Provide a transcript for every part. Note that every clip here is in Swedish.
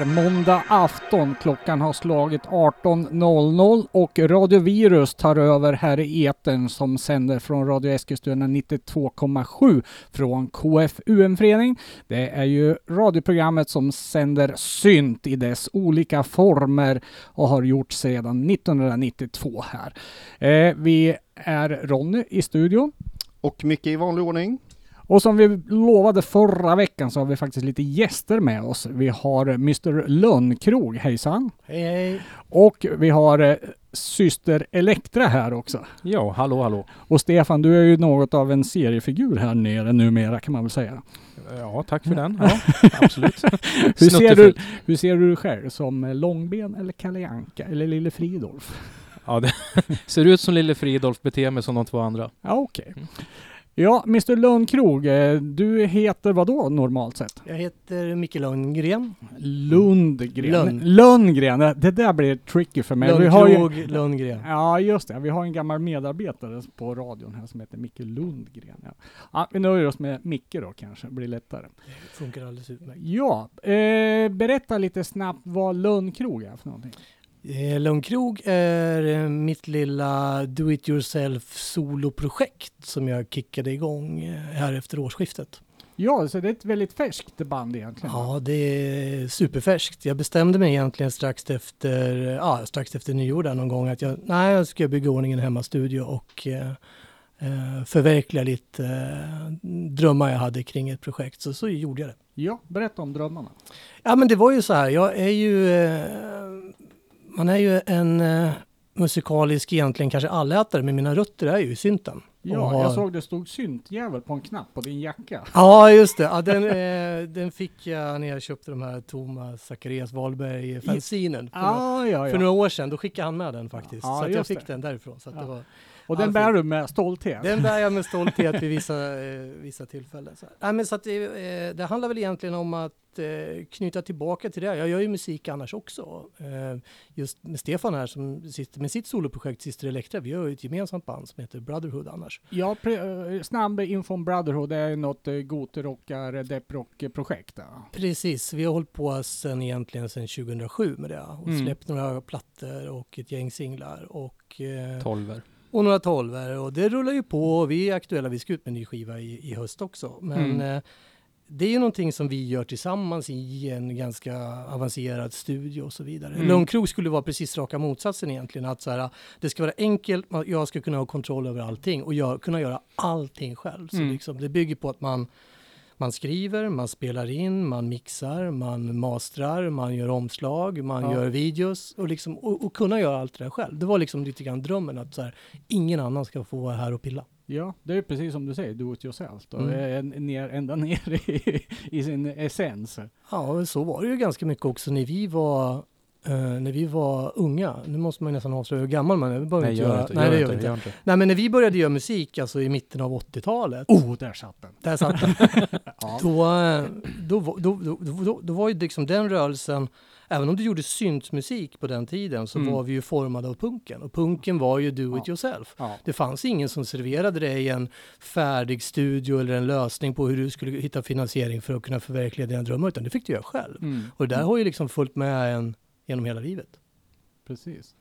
är måndag afton. Klockan har slagit 18.00 och Radio Virus tar över här i etern som sänder från Radio Eskilstuna 92,7 från KFUM-förening. Det är ju radioprogrammet som sänder synt i dess olika former och har gjort sedan 1992 här. Eh, vi är Ronny i studion. Och Micke i vanlig ordning. Och som vi lovade förra veckan så har vi faktiskt lite gäster med oss. Vi har Mr Lönnkrog, hejsan! Hej hej! Och vi har eh, syster Elektra här också. Ja, hallå hallå! Och Stefan, du är ju något av en seriefigur här nere numera kan man väl säga. Ja, tack för den. Ja, absolut. hur, ser du, hur ser du dig själv? Som Långben eller Kalle Anka eller Lille Fridolf? Ja, det ser ut som Lille Fridolf, beter mig som de två andra. Ja, okej. Okay. Ja, Mr Lundkrog, eh, du heter vad då normalt sett? Jag heter Micke Lundgren. Lundgren. Lund. Lundgren, det där blir tricky för mig. Har ju, Lundgren. Ja, just det. Vi har en gammal medarbetare på radion här som heter Micke Lundgren. Ja. ja vi nöjer oss med Micke då kanske, det blir lättare. Det funkar alldeles utmärkt. Ja, eh, berätta lite snabbt vad Lundkrog är för någonting. Eh, Lundkrog är eh, mitt lilla do it yourself soloprojekt som jag kickade igång eh, här efter årsskiftet. Ja, så det är ett väldigt färskt band egentligen? Ja, det är superfärskt. Jag bestämde mig egentligen strax efter, ja, strax efter nyår där någon gång att jag, nej, jag ska bygga ordning en hemmastudio och eh, förverkliga lite eh, drömmar jag hade kring ett projekt. Så, så gjorde jag det. Ja, berätta om drömmarna. Ja, men det var ju så här. Jag är ju eh, man är ju en uh, musikalisk egentligen kanske allätare, men mina rötter är ju i synten. Ja, har... jag såg det stod syntjävel på en knapp på din jacka. Ja, just det. Ja, den, eh, den fick jag när jag köpte de här Thomas Zacharias Wahlberg fanzinen för, ah, ja, ja. för några år sedan. Då skickade han med den faktiskt. så jag fick det. den därifrån. Så det var, och den bär du med stolthet? Den bär jag med stolthet vid vissa, eh, vissa tillfällen. Så, Nej, men så att, eh, det handlar väl egentligen om att eh, knyta tillbaka till det. Jag gör ju musik annars också. Eh, just med Stefan här som sitter med sitt soloprojekt Sister Elektra. Vi har ju ett gemensamt band som heter Brotherhood annars. Ja, eh, snabb info om Brotherhood. Det är något eh, goterockar, deprock-projekt. Precis, vi har hållit på sedan egentligen sedan 2007 med det och mm. släppt några plattor och ett gäng singlar och eh, Tolver och några tolver och det rullar ju på och vi är aktuella, vi ska ut med en ny skiva i, i höst också. Men mm. eh, det är ju någonting som vi gör tillsammans i en ganska avancerad studio och så vidare. Mm. Lundkrog skulle vara precis raka motsatsen egentligen. Att så här, det ska vara enkelt, jag ska kunna ha kontroll över allting och gör, kunna göra allting själv. Så mm. liksom, det bygger på att man man skriver, man spelar in, man mixar, man mastrar, man gör omslag, man ja. gör videos och, liksom, och, och, kunna göra allt det där själv. Det var liksom lite grann drömmen att så här, ingen annan ska få vara här och pilla. Ja, det är precis som du säger, do it yourself. Då. Mm. Ner, ända ner i, i sin essens. Ja, så var det ju ganska mycket också när vi var Uh, när vi var unga, nu måste man nästan avslöja hur gammal man är. Vi Nej, gör inte, Nej, det gör inte. inte. Nej, men när vi började göra musik, alltså i mitten av 80-talet. Oh, där satt den! Där satt den. ja. då, eh, då, då, då, då, då, var ju liksom den rörelsen, även om du gjorde syntmusik på den tiden, så mm. var vi ju formade av punken. Och punken var ju do it yourself. Ja. Det fanns ingen som serverade dig en färdig studio eller en lösning på hur du skulle hitta finansiering för att kunna förverkliga dina drömmar, utan det fick du göra själv. Mm. Och det där har ju liksom följt med en genom hela livet. Precis.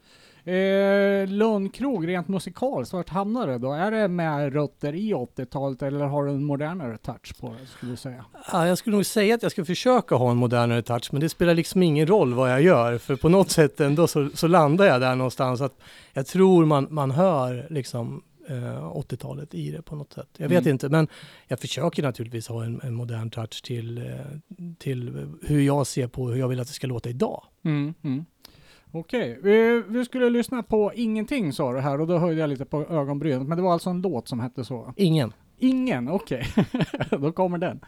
Eh, Lundkrog, rent musikaliskt, vart hamnar det då? Är det med rötter i 80-talet eller har du en modernare touch på det, skulle du säga? Ja, jag skulle nog säga att jag ska försöka ha en modernare touch, men det spelar liksom ingen roll vad jag gör, för på något sätt ändå så, så landar jag där någonstans. Att jag tror man, man hör liksom 80-talet eh, i det på något sätt. Jag vet mm. inte, men jag försöker naturligtvis ha en, en, modern touch till, eh, till hur jag ser på hur jag vill att det ska låta idag. Mm, mm. Okej, vi, vi, skulle lyssna på Ingenting sa du här och då höjde jag lite på ögonbrynet, men det var alltså en låt som hette så? Ingen. Ingen, okej. Okay. då kommer den.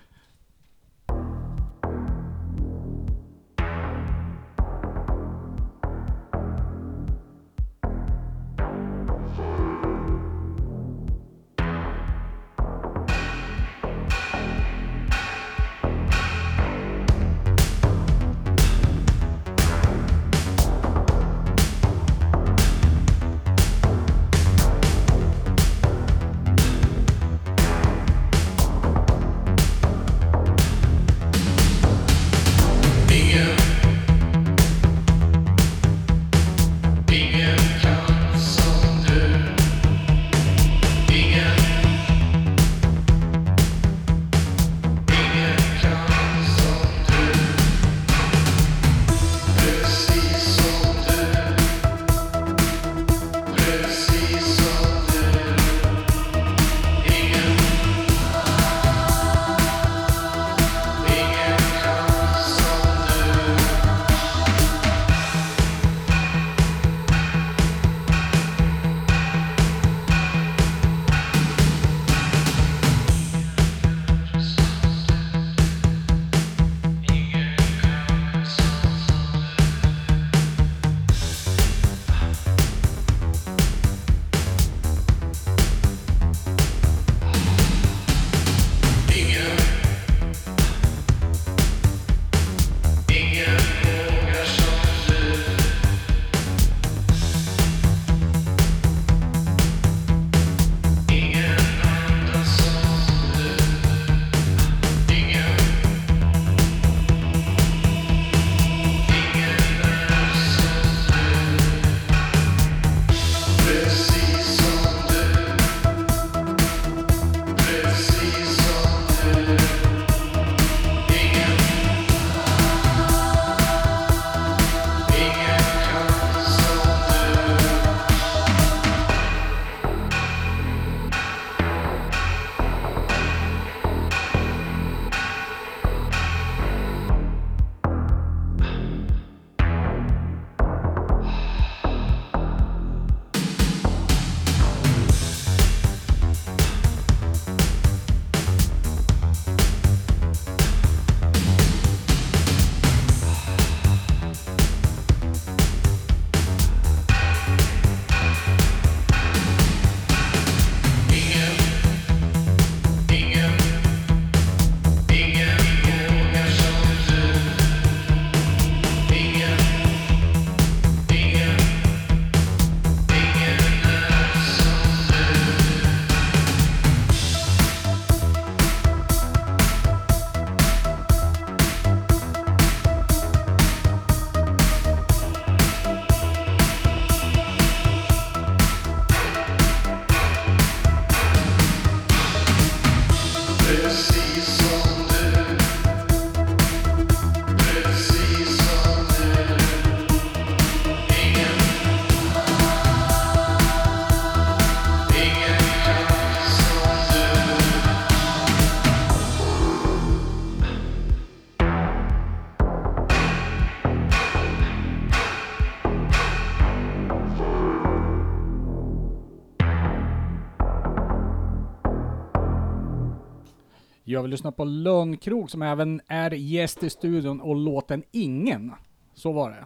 Vi lyssnar på Lönnkrog som även är gäst i studion och låten Ingen. Så var det.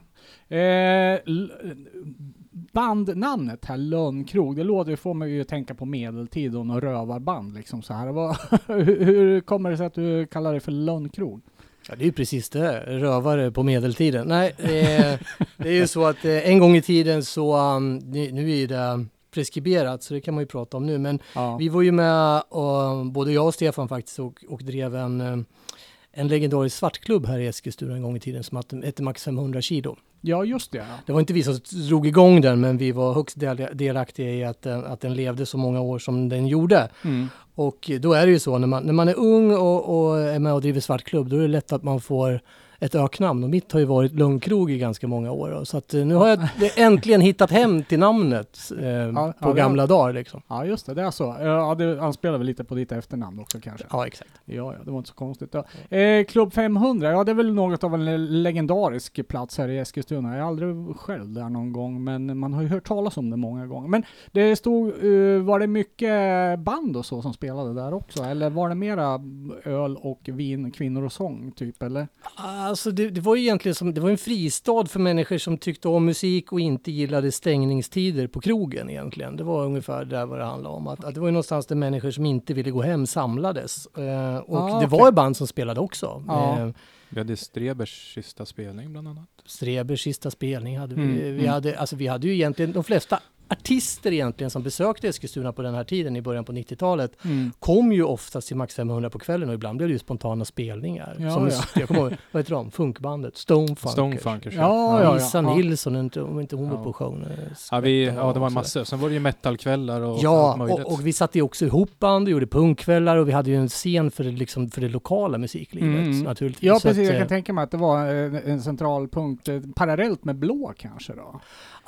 Eh, bandnamnet här, Lönnkrog, det låter, får man ju tänka på medeltid och något rövarband liksom så här. Vad, hur, hur kommer det sig att du kallar det för Lönnkrog? Ja, det är ju precis det, rövare på medeltiden. Nej, eh, det är ju så att eh, en gång i tiden så, um, nu, är det preskriberat så det kan man ju prata om nu, men Ja. vi var ju med, och, både jag och Stefan faktiskt, och, och drev en, eh, en legendarisk svartklubb här i Eskilstuna en gång i tiden som hette- Max 500 kilo. ja, just det. Det var inte vi som drog igång den, men vi var högst del, delaktiga i att, den- att den levde så många år som den gjorde. Mm. Och då är det ju så när man, när man är ung och, och är med och driver svartklubb, då är det lätt att man får ett öknamn. Och mitt har ju varit Lundkrog i ganska många år. då. Så att eh, nu har jag äntligen hittat hem till namnet eh, ja, på det- gamla dagar liksom. Ja, just det. Det är så. Ja, det anspelar väl lite på ditt efternamn också kanske. Ja, exakt. Ja, ja, det var inte så konstigt. Ja. Eh, Klubb 500, ja det är väl något av en le- legendarisk plats här i Eskilstuna. Jag är aldrig själv där någon gång, men man har ju hört talas om det många gånger. Men det stod, eh, var det mycket band och så som spelade där också? Eller var det mera öl och vin, kvinnor och sång typ, eller? Alltså det, det var ju egentligen som, det var en fristad för människor som tyckte om musik och inte gillade stängningstider på krogen egentligen. Det var ungefär där vad det handlade om. Att, att det var ju någonstans där människor som inte ville gå hem samlades. Eh, och Ah, det okej. var ju band som spelade också. Ja. Eh, Vi hade Strebers sista spelning bland annat. Strebers sista spelning hade vi. Mm, Vi, mm. hade, alltså vi hade ju egentligen de flesta artister egentligen som besökte Eskilstuna på den här tiden i början på 90-talet kom ju oftast till Max 500 på kvällen och ibland blev det ju spontana spelningar. Ja, som, ja. Jag kommer ihåg, vad heter de? Funkbandet? Stonefunkers. Stonefunkers. Ja, ja, Lisa. Nilsson, inte, om inte hon var på showen. eh, Ja, vi, ja, det var en massa. Sen var det ju metalkvällar och allt Ja, möjligt. och, och vi satte ju också ihop band och gjorde punkkvällar och vi hade ju en scen för det, liksom, för det lokala musiklivet Mm. naturligtvis. Ja, precis. att, jag eh, kan tänka mig att det var en, en central punkt, eh, parallellt med blå kanske då?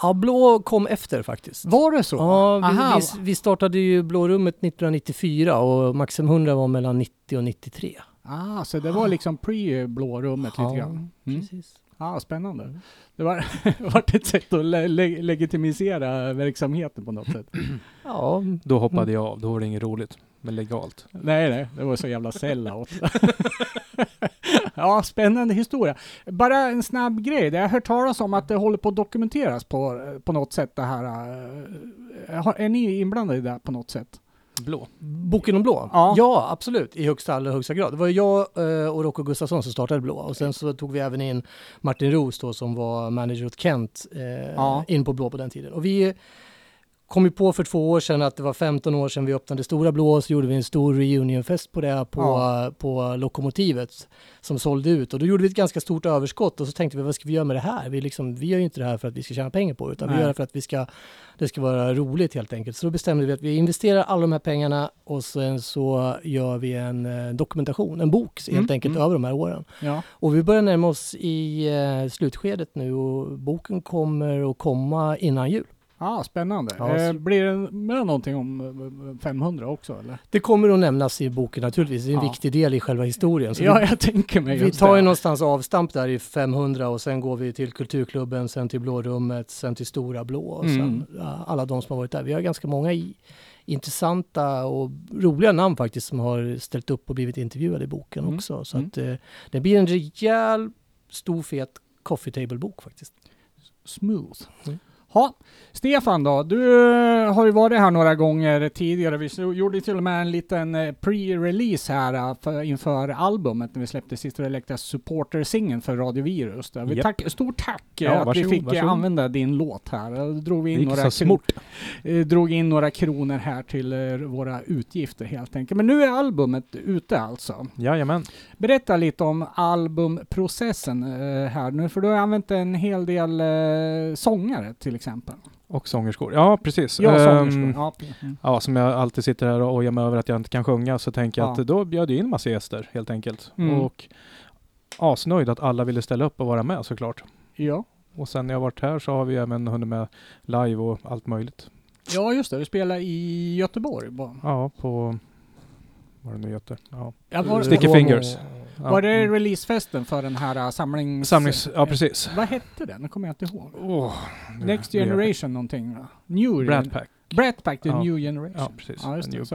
Ja, Blå kom efter faktiskt. Var det så? Ja, Aha. vi, vi, vi startade ju Blå rummet 1994 och Maxim 100 var mellan 90 och 93. Ah, så det var liksom pre-blå rummet lite grann? Mm. precis. Ja, spännande. Det var, var ett sätt att le le legitimisera verksamheten på något sätt. Ja, Då hoppade jag av. Då var det inget roligt. Men legalt. Nej, nej, det var så jävla sellout. ja, spännande historia. Bara en snabb grej. Jag har hört talas om att det håller på att dokumenteras på, på något sätt det här. eh, Är ni inblandade i det på något sätt? Blå. Boken om Blå? Ja. absolut. I högsta, allra högsta grad. Det var jag eh, och Rocco Gustafsson som startade Blå och sen så tog vi även in Martin Roos då som var manager åt Kent eh, Ja. in på Blå på den tiden. Och vi kom ju på för två år sedan att det var 15 år sedan vi öppnade Stora Blå, så gjorde vi en stor reunionfest på det på, Ja. på Lokomotivet som sålde ut och då gjorde vi ett ganska stort överskott och så tänkte vi vad ska vi göra med det här? Vi, liksom, vi gör ju inte det här för att vi ska tjäna pengar på det utan Nej. vi gör det för att vi ska, det ska vara roligt helt enkelt. Så då bestämde vi att vi investerar alla de här pengarna och sen så gör vi en eh, dokumentation, en bok helt Mm, enkelt mm. över de här åren. Ja. Och vi börjar närma oss i eh, slutskedet nu och boken kommer att komma innan jul. Ah, spännande. Ja, eh, blir det med någonting om eh, 500 också eller? Det kommer att nämnas i boken naturligtvis, det är en Ja. viktig del i själva historien. Så ja, vi, jag tänker mig vi tar ju någonstans avstamp där i 500 och sen går vi till Kulturklubben, sen till Blårummet, sen till Stora Blå och Mm. sen alla de som har varit där. Vi har ganska många i, intressanta och roliga namn faktiskt som har ställt upp och blivit intervjuade i boken Mm. också. Så Mm. att eh, det blir en rejäl, stor, fet coffee table-bok faktiskt. Smooth. Ha. Stefan då, du eh, har ju varit här några gånger tidigare. Vi gjorde till och med en liten eh, pre-release här eh, för, inför albumet när vi släppte Sister Electas supporter-singeln för Radio Virus. Där. Vi tack, stort tack Ja, att vi varsågod, fick eh, varsågod. använda din låt här. Då drog vi in några smort. drog in några kronor här till våra utgifter helt enkelt. Men nu är albumet ute alltså. Jajamän. Berätta lite om albumprocessen här nu, för du har använt en hel del sångare till exempel. Och sångerskor. Ja, precis. Ja, Ehm, sångerskor. Ja. Mm. Ja, som jag alltid sitter här och ojar mig över att jag inte kan sjunga så tänker jag Ja. att då bjöd jag in massa gäster helt enkelt. Mm. Och asnöjd att alla ville ställa upp och vara med såklart. ja. Och sen när jag varit här så har vi även hunnit med live och allt möjligt. Ja, just det. Du spelar i Göteborg. Var, Ja, på... Vad det nu heter? Ja. ja, var, Sticky Fingers. Var det Mm. releasefesten för den här uh, samlings... Samlings... Ja, precis. Vad hette den? Det kommer jag inte ihåg. Åh, Next det- Generation någonting va? New Brat Pack. Brett Back, The Ja. New Generation. Ja, precis. Ja, just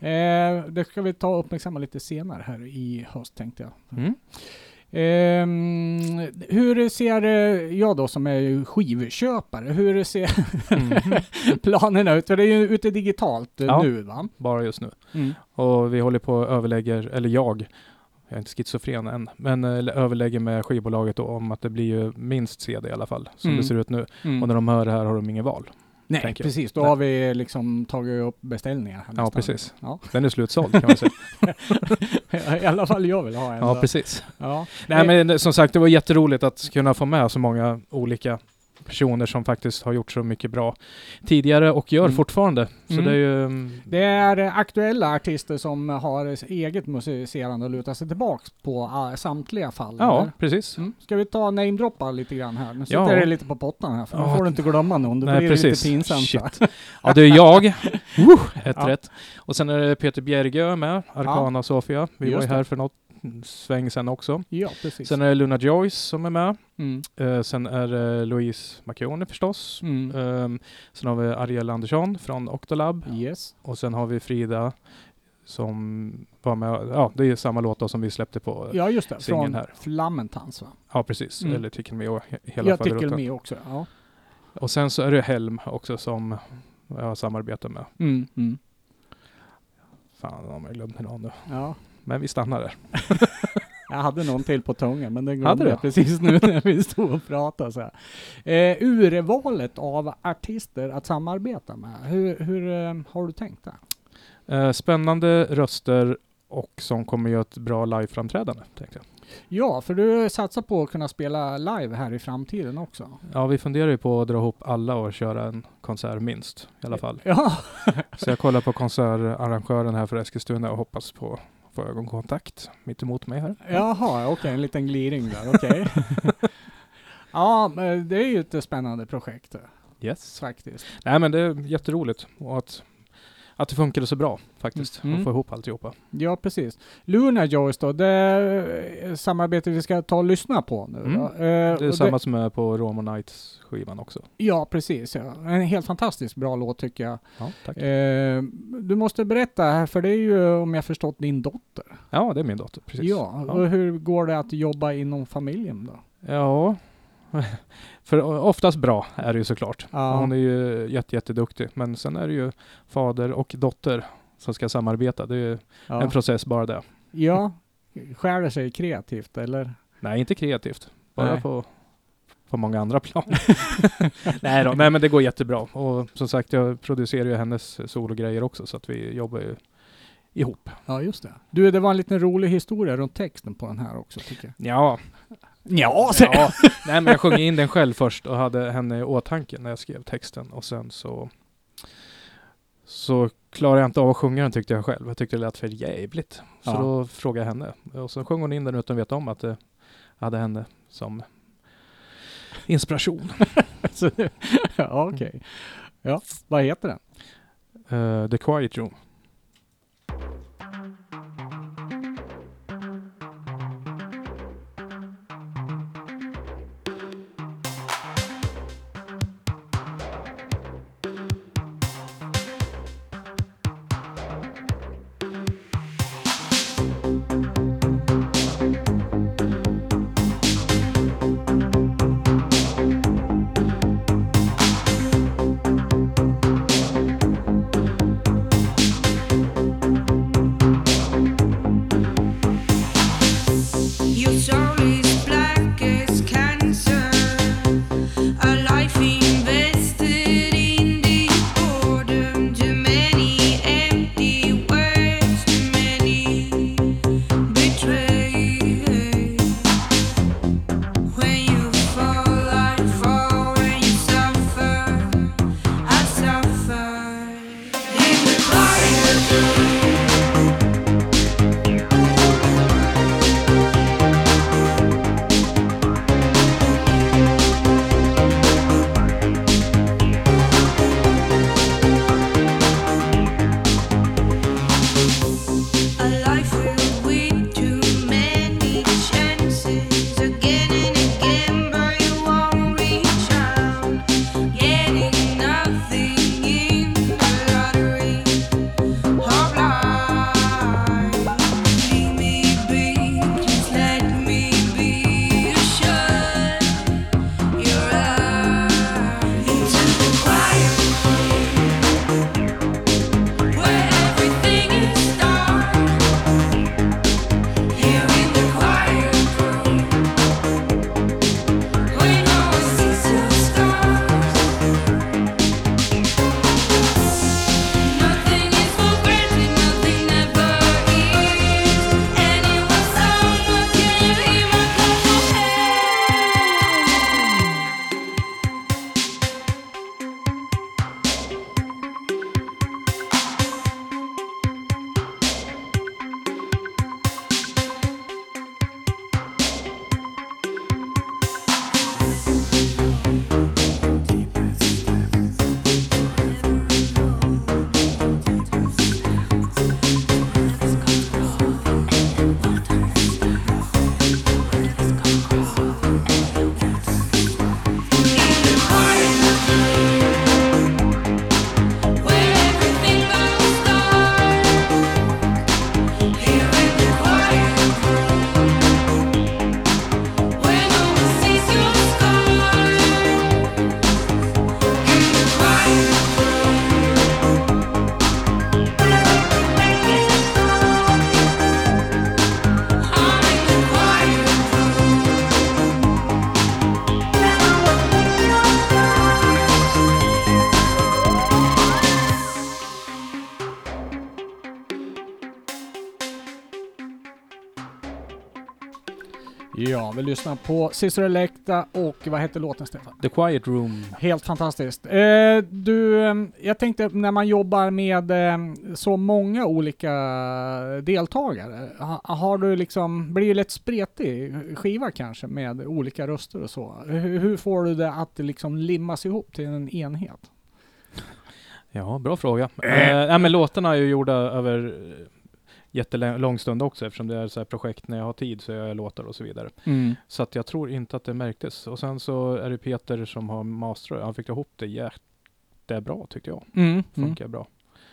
det. Eh, det ska vi ta och uppmärksamma lite senare här i höst tänkte jag. Mm. Ehm, hur ser eh, jag då som är skivköpare, hur ser Mm. planerna ut? För det är ju ute digitalt eh, Ja. nu va? Bara just nu. Mm. Och vi håller på och överlägger, eller jag, jag är inte schizofren än, men eh, överlägger med skivbolaget då om att det blir ju minst CD i alla fall, som Mm. det ser ut nu. Mm. Och när de hör det här har de ingen val. Nej, precis. Då Nej. har vi liksom tagit upp beställningar. här Ja, nästan. precis. Ja. Den är slutsåld kan man säga. I alla fall jag vill ha en. ja, precis. Ja. Nej men eh, som sagt, det var jätteroligt att kunna få med så många olika personer som faktiskt har gjort så mycket bra tidigare och gör Mm. fortfarande. Så Mm. det är ju... Det är aktuella artister som har eget musicerande och lutar sig tillbaks på uh, samtliga fall. Ja, eller? precis. Mm. Ska vi ta namedroppa lite grann här? Nu sitter Ja. det lite på pottan här, för nu Ja. får du inte glömma någon. Då Nej, blir det precis. lite pinsamt. Ja, det är jag. Woo! Ett Ja. rätt. Och sen är det Peter Bjergö med, Arkana Sofia. Vi var Just ju det. här för något sväng sen också. Ja, precis. Sen är det Luna Joyce som är med. mm. Eh, sen är det Louise Macchione förstås. Mm. Ehm, sen har vi Ariel Andersson från Octolab. Yes. Och sen har vi Frida som var med. Ja, det är samma låt då som vi släppte på. Ja, Ja, just det. Singeln Från här. Flammentans va? precis. Mm. Eller Tickle Me och he- hela Jag faderutten. med också. Ja. Och sen så är det Helm också som jag har samarbetat med. Mm. Mm. Fan om jag glömde någon nu. ja. Men vi stannar där. Jag hade någon till på tungan, men den glömde jag precis nu när vi stod och pratade. Så här. Eh, urvalet av artister att samarbeta med, hur, hur eh, har du tänkt där? Eh, spännande röster och som kommer göra ett bra liveframträdande. Tänkte jag. Ja, för du satsar på att kunna spela live här i framtiden också. Ja, vi funderar ju på att dra ihop alla och köra en konsert minst i alla fall. Ja, Så jag kollar på konsertarrangören här för Eskilstuna och hoppas på få ögonkontakt mitt emot mig här. jaha, okej, en liten gliring där, okej. ja, men det är ju ett spännande projekt eh, Yes. faktiskt. Nej men det är jätteroligt och att, att det funkade så bra faktiskt. Mm. Att få ihop alltihopa. Ja, precis. Luna Joyce då, det eh, samarbete vi ska ta och lyssna på nu. Mm. Eh, Det är samma som är på Romo Nights skivan också. Ja, precis. Ja. En helt fantastiskt bra låt tycker jag. Ja, tack. Eh, du måste berätta här, för det är ju om jag förstått din dotter. Ja, det är min dotter. Precis. Ja, Ja. och hur går det att jobba inom familjen då? Ja, för oftast bra är det ju såklart. Ja. Hon är ju jätte, jätteduktig. Men sen är det ju fader och dotter som ska samarbeta. Det är ju Ja, en process bara det. ja. skär det sig kreativt eller? Nej, inte kreativt. Bara Nej. på, på många andra plan. nej, då, nej, men det går jättebra. Och som sagt, jag producerar ju hennes sologrejer också. Så att vi jobbar ju ihop. Ja, just det. Du, det var en liten rolig historia runt texten på den här också tycker jag. Ja, Ja, ja. nej, men jag sjöng in den själv först och hade henne i åtanke när jag skrev texten. Och sen så så klarade jag inte av att sjunga den tyckte jag själv. Jag tyckte det lät för jävligt. Så Ja. då frågade jag henne. Och så sjöng hon in den utan att veta om att det hade henne som inspiration. Så, ja, okej. Ja, vad heter den? Eh, The Quiet Room. Vi lyssnar på Sister Electa och vad heter låten Stefan? The Quiet Room. Helt fantastiskt. Eh, du, eh, jag tänkte när man jobbar med eh, så många olika deltagare, ha, har du liksom, blir det lätt spretig skiva kanske med olika röster och så? Hur, hur får du det att liksom limmas ihop till en enhet? Ja, bra fråga. Eh, nej, men låtarna är ju gjorda över jättelång stund också eftersom det är så projekt när jag har tid så jag låtar och så vidare. Mm. Så att jag tror inte att det märktes. Och sen så är det Peter som har masterat. Han fick ihop det jättebra tyckte jag. Mm. Mm. Funkar bra.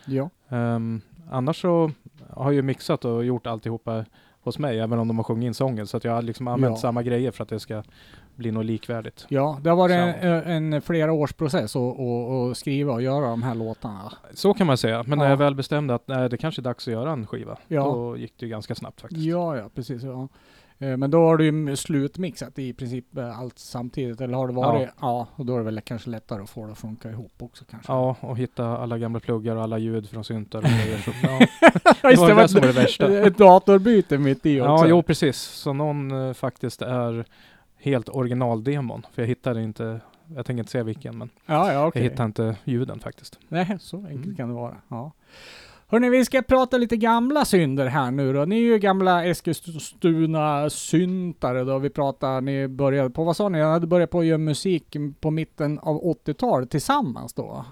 Ja. Um, annars så har jag ju mixat och gjort alltihopa hos mig, även om de har sjungit in sången. Så att jag har liksom använt Ja. samma grejer för att det ska bli något likvärdigt. ja, det har varit en, Så. en flera års process att skriva och göra de här låtarna. Så kan man säga. Men när Ja. jag väl bestämde att nej, det kanske är dags att göra en skiva, Ja. då gick det ju ganska snabbt faktiskt. Ja, ja, precis. Ja. Eh, Men då har du ju slutmixat i princip eh, allt samtidigt, eller har det varit? Ja. och då är det väl kanske lättare att få det att funka ihop också kanske. Ja, och hitta alla gamla pluggar och alla ljud från syntar och grejer. Ja. Ja, Det var det som var det värsta. Ett datorbyte mitt i också. Ja, jo precis. Så någon eh, faktiskt är helt originaldemon. För jag hittade inte, jag tänker inte säga vilken, men Ja, ja, okej. jag hittade inte ljuden faktiskt. Nej, så enkelt Mm. kan det vara. Ja. Hörni, vi ska prata lite gamla synder här nu då. Ni är ju gamla Eskilstuna-syntare då. Vi pratar, ni började på, vad sa ni? Jag hade börjat på att göra musik på mitten av 80-talet tillsammans då.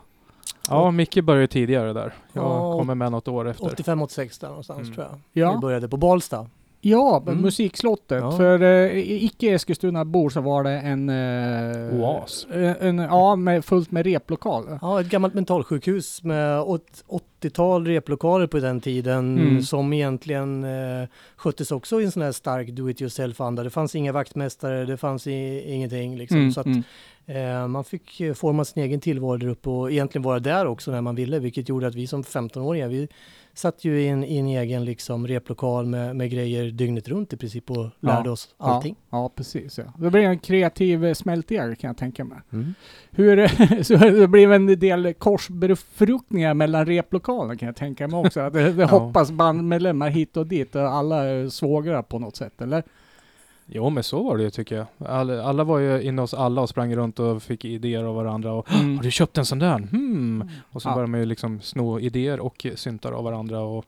Ja, Micke började tidigare där. Jag Ja, kommer med något år efter. 85-86 där någonstans Mm. tror jag. Ja. Vi började på Balsta. Ja, Mm. musikslottet. Ja. För eh, icke Eskilstuna-bor så var det en... Eh, Oas. En, en, ja, med, fullt med replokal. Ja, ett gammalt mentalsjukhus med åt- 80-tal replokaler på den tiden Mm. som egentligen eh, sköttes också i en sån här stark do it yourself-anda. Det fanns inga vaktmästare, det fanns i, ingenting liksom. Mm, Så att, mm. eh, man fick forma sin egen tillvaro där uppe och egentligen vara där också när man ville, vilket gjorde att vi som 15-åringar, vi satt ju i en, i en egen liksom replokal med, med grejer dygnet runt i princip och lärde oss allting. Ja, ja, precis. Ja. Det blir en kreativ eh, smältdegel kan jag tänka mig. Mm. Hur, så det blev en del korsbefruktningar mellan replokalerna kan jag tänka mig också. Att det, det hoppas bandmedlemmar hit och dit och alla är svågrar på något sätt, eller? Jo, men så var det ju tycker jag. Alla, alla var ju inne hos alla och sprang runt och fick idéer av varandra. Och, Har du köpt en sån där? Hmm. Och så Ja. började man ju liksom sno idéer och syntar av varandra. Och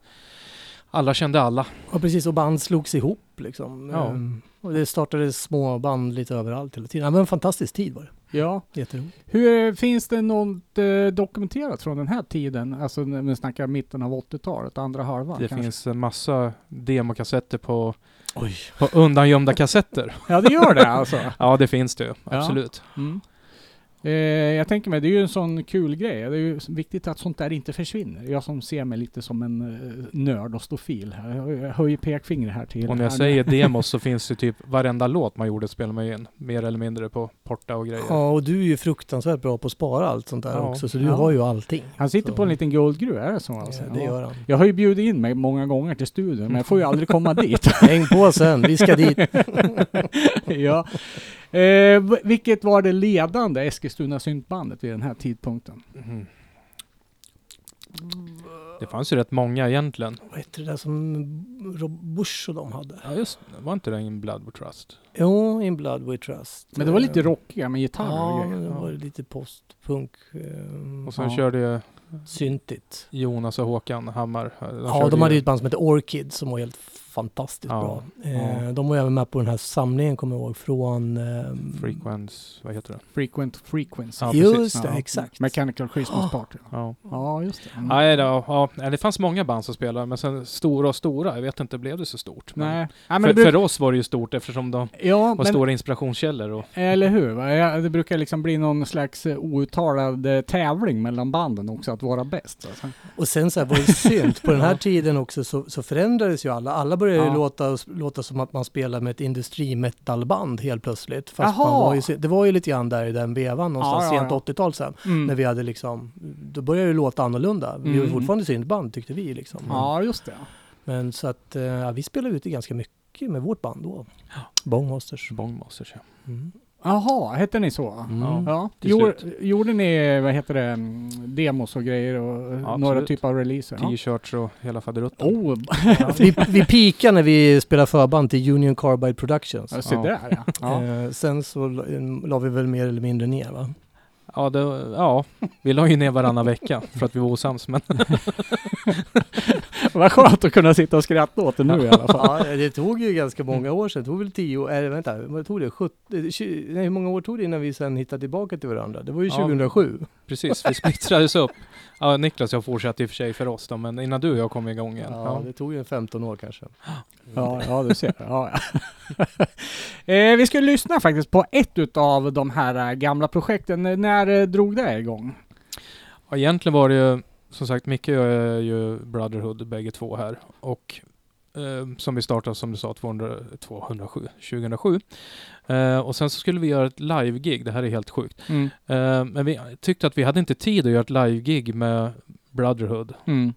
alla kände alla. Ja precis, och band slogs ihop liksom. Ja. Ehm, och det startades små band lite överallt hela tiden. Ja, men en fantastisk tid var det. Ja. Jätteroligt. Hur, finns det något eh, dokumenterat från den här tiden? Alltså när vi snackar mitten av 80-talet, andra halvan Det kanske? finns en massa demokassetter på, Oj. på undangömda kassetter. Ja, det gör det alltså. Ja, det finns det ju. Ja. Absolut. Mm. Eh, jag tänker mig, det är ju en sån kul grej. Det är ju viktigt att sånt där inte försvinner. Jag som ser mig lite som en eh, nörd och stofil här. Jag höjer pekfinger här till Och när jag här säger demos så finns det typ varenda låt man gjorde spelar man ju in. Mer eller mindre på porta och grejer. Ja, och du är ju fruktansvärt bra på att spara allt sånt där Ja. också, så du Ja. har ju allting. Han sitter Så- på en liten guldgruva, är det så alltså? Ja, det gör han. Jag har ju bjudit in mig många gånger till studion, men jag får ju aldrig komma dit. Häng på sen, vi ska dit. ja. Eh, vilket var det ledande Eskilstuna syntbandet vid den här tidpunkten? Mhm. Det fanns ju rätt många egentligen. Vad heter det där som Rob Bush och de hade? Ja just det. Var inte det in Blood with Trust? Jo, In Blood We Trust. Men det var lite Eh, rockiga med gitarr och Ja, grejer. det Ja. var lite postpunk. eh, Och sen Ja. körde ju syntigt. Jonas och Håkan Hammar. De Ja, de hade ju- ju ett band som hette Orchid som var helt fantastiskt Ja, bra. Eh, ja. De var även med på den här samlingen, kommer jag ihåg, från... ehm, Frequence, vad heter det? Frequent Frequency. Ja, Just precis. det, Ja. exakt. Mechanical Christmas Party. Ja. Ja, just det. Mm. Nej, då, ja, det fanns många band som spelade, men sen stora och stora, jag vet inte, blev det så stort? Men Nej. Men för, bruk- för oss var det ju stort eftersom de ja, var men, stora inspirationskällor. Och, eller hur? det brukar liksom bli någon slags eh, outtalad eh, tävling mellan banden också, att vara bäst. Alltså. Och sen så här var det synt, på den här tiden också så, så förändrades ju alla. Alla började ju Ja. låta, låta som att man spelar med ett industrimetalband helt plötsligt. Fast Jaha. man var ju, det var ju lite grann där i den vevan någonstans, Ja, ja, sent ja. 80-tal sen. Mm. När vi hade liksom, då började det låta annorlunda. Vi var Mm. fortfarande syntband tyckte vi liksom. Ja, just det. Men så att, eh, ja, vi spelade ute ganska mycket med vårt band då. Bongmasters. Bongmasters, ja. Mm. Jaha, hette ni så? Mm. Ja. Gjorde, gjorde ni, vad heter det, demos och grejer och Ja, några typer av releaser? Ja. T-shirts och hela faderuttan. Oh, Vi, vi pikar när vi spelar förband till Union Carbide Productions. ja, se Ja. där ja. ja. Eh, sen så la vi väl mer eller mindre ner va? Ja, det, ja, vi la ju ner varannan vecka för att vi var osams. Men Vad skönt att kunna sitta och skratta åt det nu i alla fall. Ja, det tog ju ganska många år sedan. Det tog väl tio, eller vänta, vad tog det? 70, eh, 20, nej, hur många år tog det innan vi sen hittade tillbaka till varandra? Det var ju Ja. 2007. precis, vi splittrades upp. Ja, Niklas jag fortsatte i och för sig för oss då, men innan du och jag kom igång igen. Ja, Ja. det tog ju en 15 år kanske. Ja, ja du ser. Ja, ja. eh, vi ska lyssna faktiskt på ett utav de här eh, gamla projekten. När eh, drog det igång? Ja, egentligen var det ju, som sagt, Micke och jag är ju Brotherhood bägge två här. Och eh, som vi startade, som du sa, 200, 207, 2007. Eh, och sen så skulle vi göra ett live-gig, det här är helt sjukt. Mm. Eh, men vi tyckte att vi hade inte tid att göra ett live-gig med Brotherhood. Mm.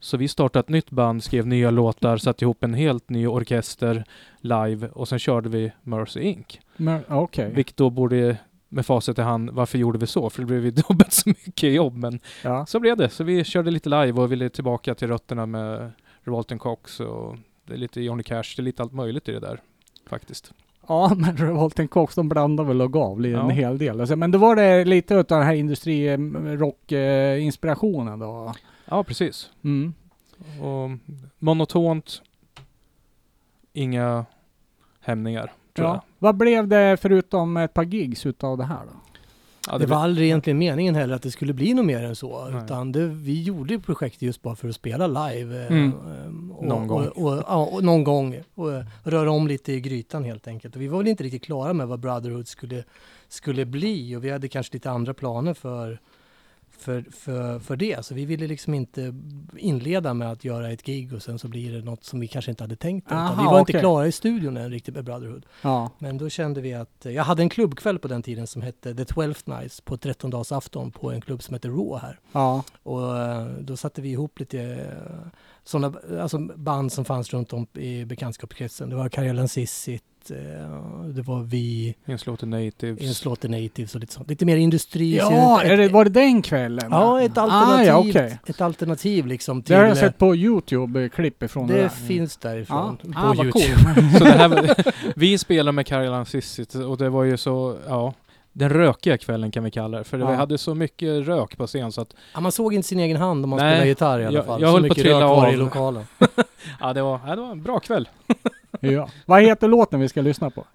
Så vi startade ett nytt band, skrev nya låtar, satte ihop en helt ny orkester live och sen körde vi Mercy Inc. Men, Okej. Vilket då borde, med facit i hand, varför gjorde vi så? För det blev ju dubbelt så mycket jobb, men Ja. så blev det. Så vi körde lite live och ville tillbaka till rötterna med Revolt and Cox och det är lite Johnny Cash, det är lite allt möjligt i det där faktiskt. ja, men Revolten Cox de blandade väl och gav en Ja. hel del. Alltså, men då var det lite utav den här industri-rock-inspirationen då? Ja, precis. Mm. Och monotont, inga hämningar, tror jag. Ja. Vad blev det förutom ett par gigs utav det här då? Ja, det var aldrig egentligen meningen heller att det skulle bli något mer än så. Nej. Utan det, vi gjorde projektet just bara för att spela live. eh, Mm. eh, Och, Någon gång. Och, och, ja, och någon gång. Och eh, röra om lite i grytan helt enkelt. Och vi var väl inte riktigt klara med vad Brotherhood skulle, skulle bli. Och vi hade kanske lite andra planer för, för, för, för det. Så vi ville liksom inte inleda med att göra ett gig och sen så blir det något som vi kanske inte hade tänkt. utan vi Aha, var inte okej. klara i studion än riktigt med Brotherhood. Ja. Men då kände vi att, jag hade en klubbkväll på den tiden som hette The Twelfth Nights på 13-dagsafton på en klubb som heter Raw här. Ja. Och eh, då satte vi ihop lite sådana alltså band som fanns runt om i bekantskapskretsen. Det var Karelen Sissit, eh, det var vi, Inslåter Natives. Inslaughter Natives och lite sånt. Lite mer industri. Ja, ett, det, var det den kvällen? ja, ett Ah, alternativ, ja, okej. ett alternativ liksom Det till... har jag sett på Youtube, eh, klipp ifrån det, det där. finns därifrån Ja. på Ah, Youtube. cool. Så det här, vi spelade med Caroline Sissit och det var ju så, ja, den rökiga kvällen kan vi kalla det. För Ja. vi hade så mycket rök på scen så att, Ja, man såg inte sin egen hand om man Nej, spelade gitarr i alla jag- fall. jag så höll på att mycket trilla det i av. lokalen. ja det var, ja, det var en bra kväll. Ja. Vad heter låten vi ska lyssna på?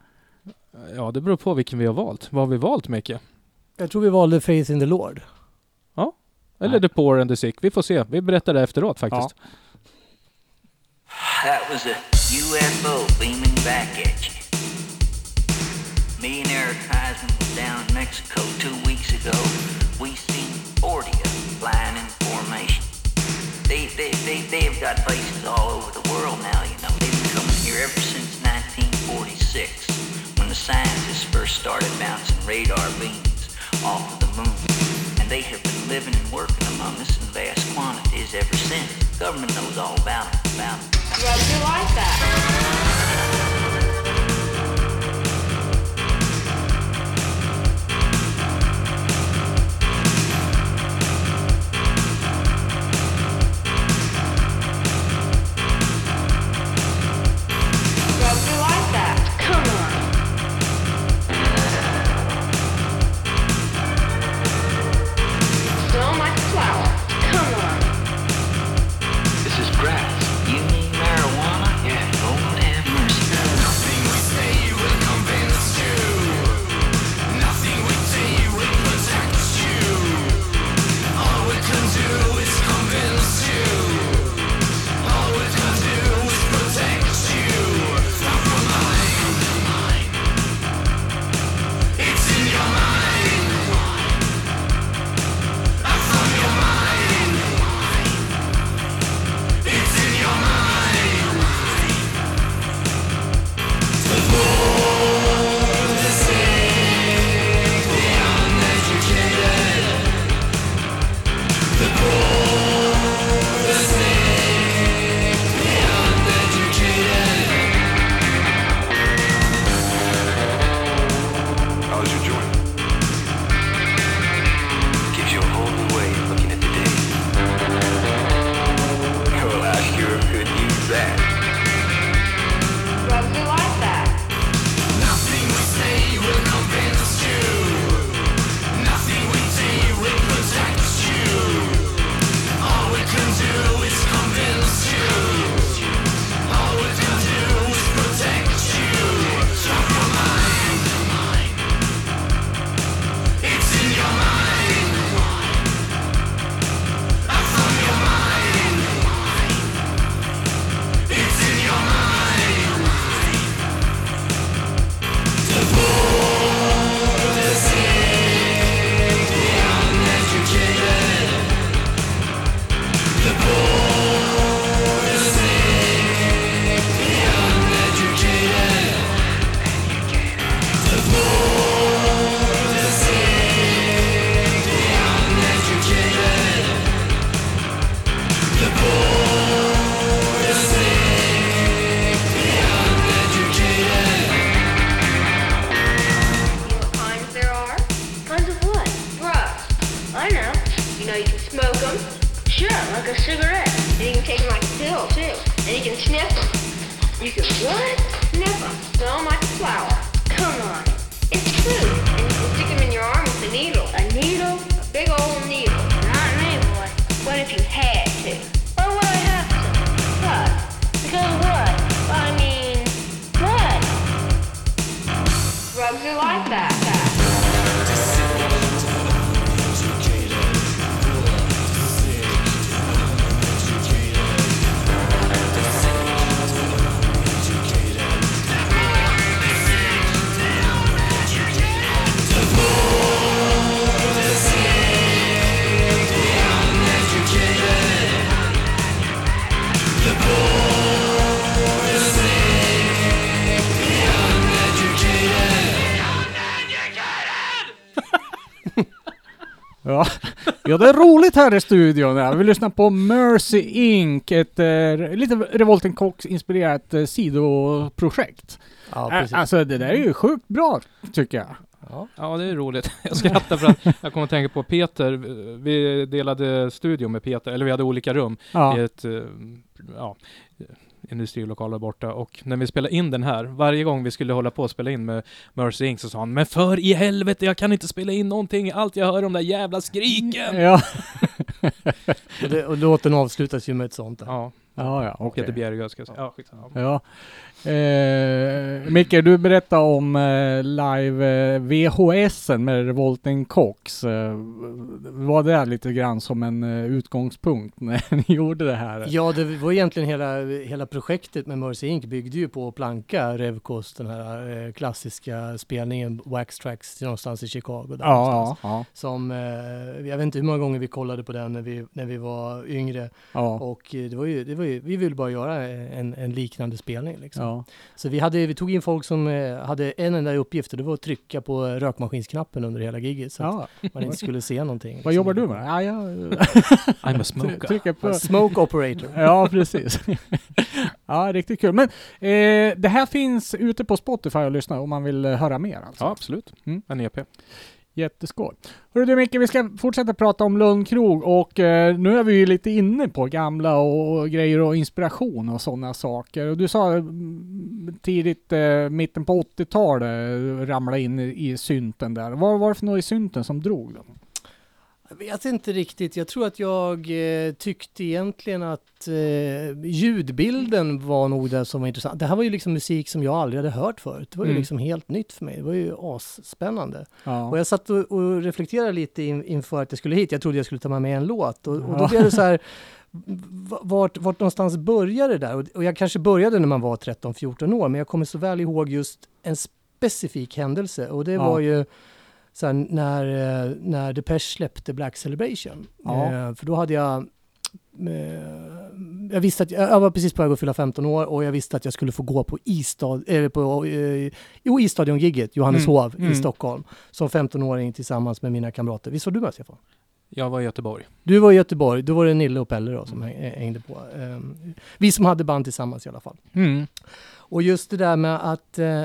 Ja, det beror på vilken vi har valt. Vad har vi valt Micke? Jag tror vi valde Faith in the Lord. Eller Nej. The Poor and the Sick. Vi får se. Vi berättar det efteråt faktiskt. That was a UFO beaming back at you. Me and Eric Heisman was down in Mexico two weeks ago. We seen 40 of them flying in formation. They, they, they, they've got bases all over the world now, you know. Ever since 1946, when the scientists first started bouncing radar beams off of the moon. And they have been living and working among us in vast quantities ever since. Government knows all about it, about it. Glad you like that. Det är roligt här i studion. Ja. Vi lyssnar på Mercy Inc. Ett eh, lite Revolten Cox inspirerat eh, sidoprojekt. Ja, precis. alltså det där är ju sjukt bra tycker jag. Ja. Ja, det är roligt. Jag skrattar för att jag kommer att tänka på Peter. Vi delade studio med Peter, eller vi hade olika rum Ja. i ett eh, ja, industrilokal där borta. Och när vi spelade in den här, varje gång vi skulle hålla på och spela in med Mercy Inc. så sa han Men för i helvete, jag kan inte spela in någonting. Allt jag hör om de där jävla skriken. Ja, Och, det, och låten avslutas ju med ett sånt. Där. Ja, ja, ja okej. Peter Bjerregård ska jag säga. Ja, skitsamma. Ja. Eh, Micke, du berättade om eh, live eh, VHSen med Revolten Cox. Eh, var det lite grann som en eh, utgångspunkt när ni gjorde det här? Ja, det var egentligen hela, hela projektet med Mercy Inc. byggde ju på planka, Revkos, den här eh, klassiska spelningen Wax Tracks någonstans i Chicago. Där Ja, någonstans. ja, ja, Som, eh, jag vet inte hur många gånger vi kollade på den när vi, när vi var yngre. ja. Och eh, det var ju, det var ju, vi ville bara göra en, en liknande spelning liksom. Ja. Så vi, hade, vi tog in folk som eh, hade en enda uppgift och det var att trycka på rökmaskinsknappen under hela giget så ja. att man inte skulle se någonting. Vad jobbar du med? Ja, jag I'm a smoker. trycker på. Smoke operator. Ja, precis. ja, riktigt kul. Men eh, det här finns ute på Spotify att lyssna om man vill eh, höra mer alltså. Ja, absolut. Mm. En EP. Jätteskoj. Hörru du Micke, vi ska fortsätta prata om Lundkrog och eh, nu är vi ju lite inne på gamla och grejer och inspiration och sådana saker. Och du sa mm, tidigt, eh, mitten på 80-talet, ramla in i, i synten där. Vad var det för något i synten som drog då? Jag vet inte riktigt. Jag tror att jag eh, tyckte egentligen att eh, ljudbilden var nog det som var intressant. Det här var ju liksom musik som jag aldrig hade hört förut. Det var ju Mm. liksom helt nytt för mig. Det var ju asspännande. Ja. Och jag satt och, och reflekterade lite in, inför att jag skulle hit. Jag trodde jag skulle ta med mig en låt och, och då blev det så här vart, vart någonstans började det där? Och, och jag kanske började när man var 13-14 år, men jag kommer så väl ihåg just en specifik händelse och det Ja. var ju så här, när, eh, när Depeche släppte Black Celebration. Ja. Eh, för då hade jag eh, jag visste att jag, var precis på väg att fylla 15 år och jag visste att jag skulle få gå på Istad, eller på, eh, jo, Istadion-gigget, Johanneshov Mm, mm. i Stockholm, som 15-åring tillsammans med mina kamrater. Visst var du med Stefan? Jag var i Göteborg. Du var i Göteborg, då var det Nille och Pelle då som häng- hängde på. Ehm, vi som hade band tillsammans i alla fall. Mm. Och just det där med att eh,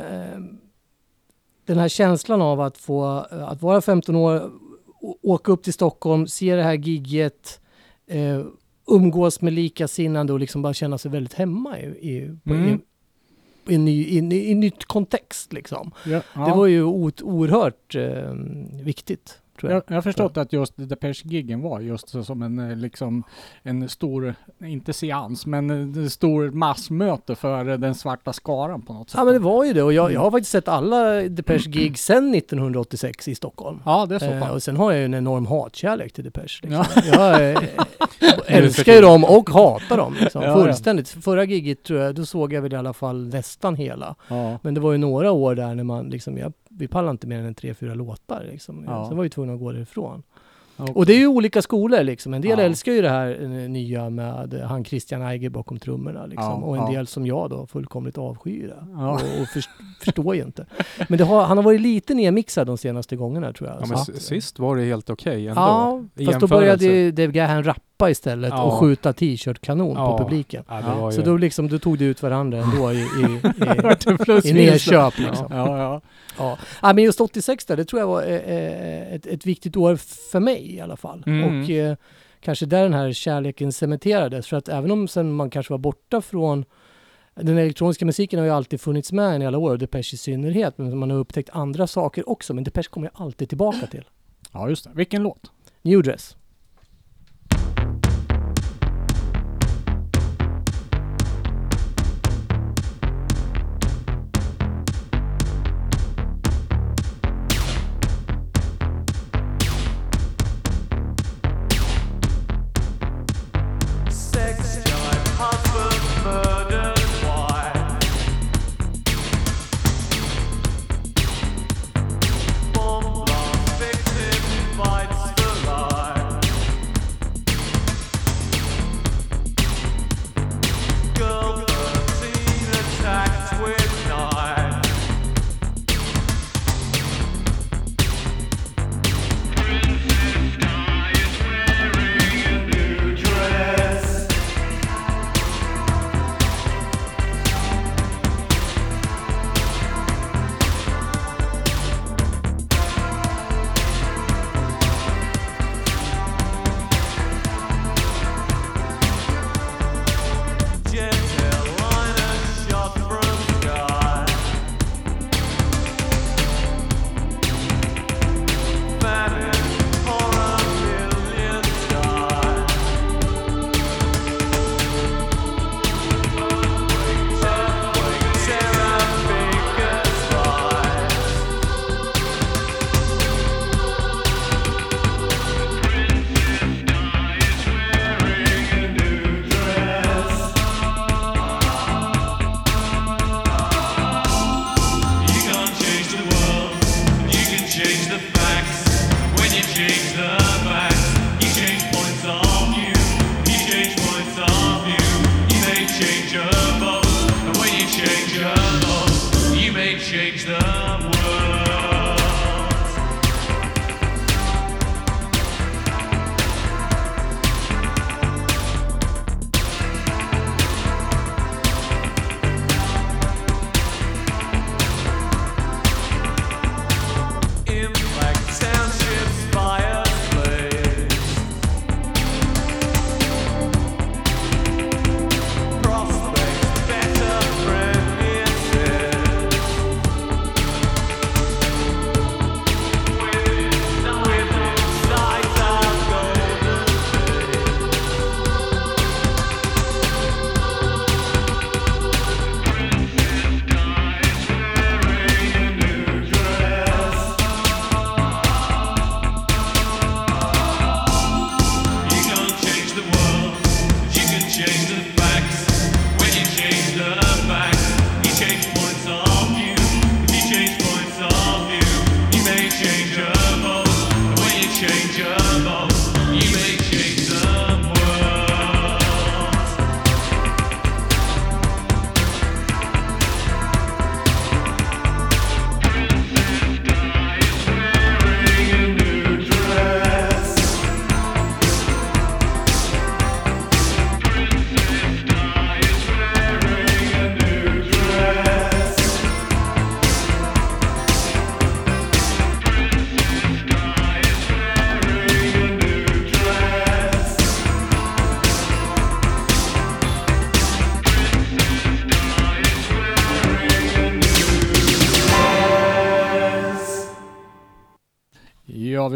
den här känslan av att få eh, att vara 15 år, åka upp till Stockholm, se det här gigget, eh, umgås med likasinnande och liksom bara känna sig väldigt hemma i, i, Mm. i, i, en ny, i, i nytt kontext liksom. Ja, ja. Det var ju o- oerhört eh, viktigt. Tror jag. Jag, jag har förstått att just Depeche-giggen var just så som en eh, liksom en stor, inte seans, men en stor massmöte för eh, den svarta skaran på något sätt. Ja men det var ju det och jag, jag har faktiskt sett alla Depeche-gig sedan 1986 i Stockholm. Ja, det är så Eh, och sen har jag ju en enorm hatkärlek till Depeche. Liksom. Ja. Jag eh, älskar ju dem och hatar dem. Liksom. Ja, ja. Fullständigt. Förra giget tror jag, då såg jag väl i alla fall nästan hela. Ja. Men det var ju några år där när man liksom, jag, vi pallade inte mer än tre, fyra låtar. Liksom. Ja. Sen var vi tvungna att gå därifrån. Och, Och det är ju olika skolor liksom. En del Ja. älskar ju det här eh, nya med eh, han Christian Eiger bakom trummorna liksom. Ja, och en ja. del som jag då fullkomligt avskyr. Ja. Och, och först, förstår ju inte. Men det har, han har varit lite nedmixad de senaste gångerna tror jag. Ja, Så men s- sist var det helt okej ändå. Ja, i fast då började Dave Gahan rappa istället Ja. och skjuta t-shirt-kanon Ja. på publiken. Var ju... Så då liksom, då tog det ut varandra ändå i, i, i, i minus. nedköp liksom. Ja, ja. Men just 86 där, det tror jag var eh, eh, ett, ett viktigt år för mig i alla fall. Mm. Och eh, kanske där den här kärleken cementerades. För att även om sen man kanske var borta från den elektroniska musiken har ju alltid funnits med en i alla år, och Depeche i synnerhet. Men man har upptäckt andra saker också. Men Depeche kommer jag alltid tillbaka till. ja, just det. Vilken låt? New Dress.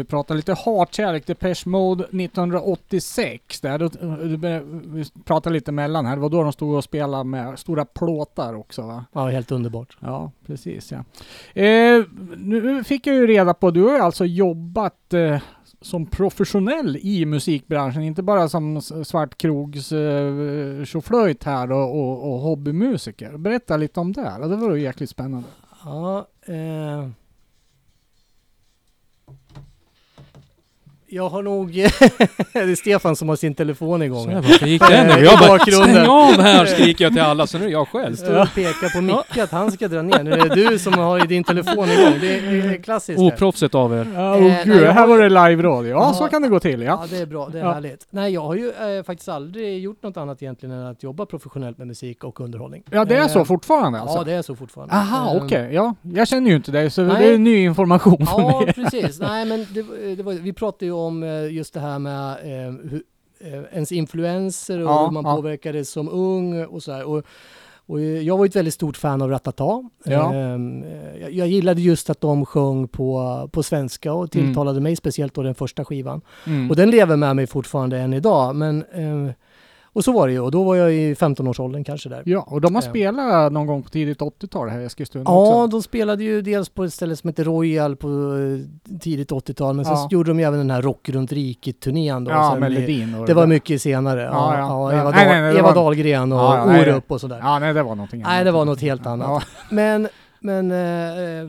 Pratar lite hatkärlek. Depeche Mode 1986. Där, då, du började- vi pratar lite mellan här. Det var då de stod och spelade med stora plåtar också va? Ja, helt underbart. Ja, precis ja. Eh, nu fick jag ju reda på, du har ju alltså jobbat eh, som professionell i musikbranschen, inte bara som s- svartkrogs eh, tjoflöjt här och, och, och hobbymusiker. Berätta lite om det. Det var ju jäkligt spännande. Ja, eh. Jag har nog... det är Stefan som har sin telefon igång. Så här, varför gick den? Eh, Jag bara stäng av här skriker jag till alla, så nu är jag själv. Står och pekar på Micke att han ska dra ner. Nu är det du som har din telefon igång. Det är, är klassiskt. det. Oproffsigt av er. Ja, Eh, oh, nej, gud, här var det live-radio. Ja, Ja. så kan det gå till. Ja. Ja, det är bra. Det är Ja. härligt. Nej, jag har ju eh, faktiskt aldrig gjort något annat egentligen än att jobba professionellt med musik och underhållning. ja, det är Eh, så fortfarande alltså? Ja, det är så fortfarande. Aha, Eh, okej. Ja, jag känner ju inte dig, så Nej. det är ny information för Ja, mig. precis. Nej, men det, det var, vi pratade ju om eh, just det här med eh, hur, eh, ens influenser och Ja, hur man ja. påverkades som ung och så här. Och, och jag var ju ett väldigt stort fan av Ratata. Ja. Ehm, eh, jag, gillade just att de sjöng på, på svenska och tilltalade mig, speciellt då den första skivan. Mm. Och den lever med mig fortfarande än idag. Men, eh, och så var det ju, och då var jag i 15-årsåldern kanske där. Ja, och de har Ja. spelat någon gång på tidigt 80-tal här i Eskilstuna Ja, också. de spelade ju dels på ett ställe som heter Royal på eh, tidigt 80-tal, men sen Ja. så gjorde de ju även den här Rock runt riket-turnén då. Ja, Sen Ledin och Det var mycket senare. Ja, Ja, ja, ja. Eva, Ja. Nej, nej, nej, det Eva var- Dahlgren och Ja, ja, Orup och sådär. Ja, nej, det var någonting Nej, det var något helt annat. Ja. Men, men eh, eh,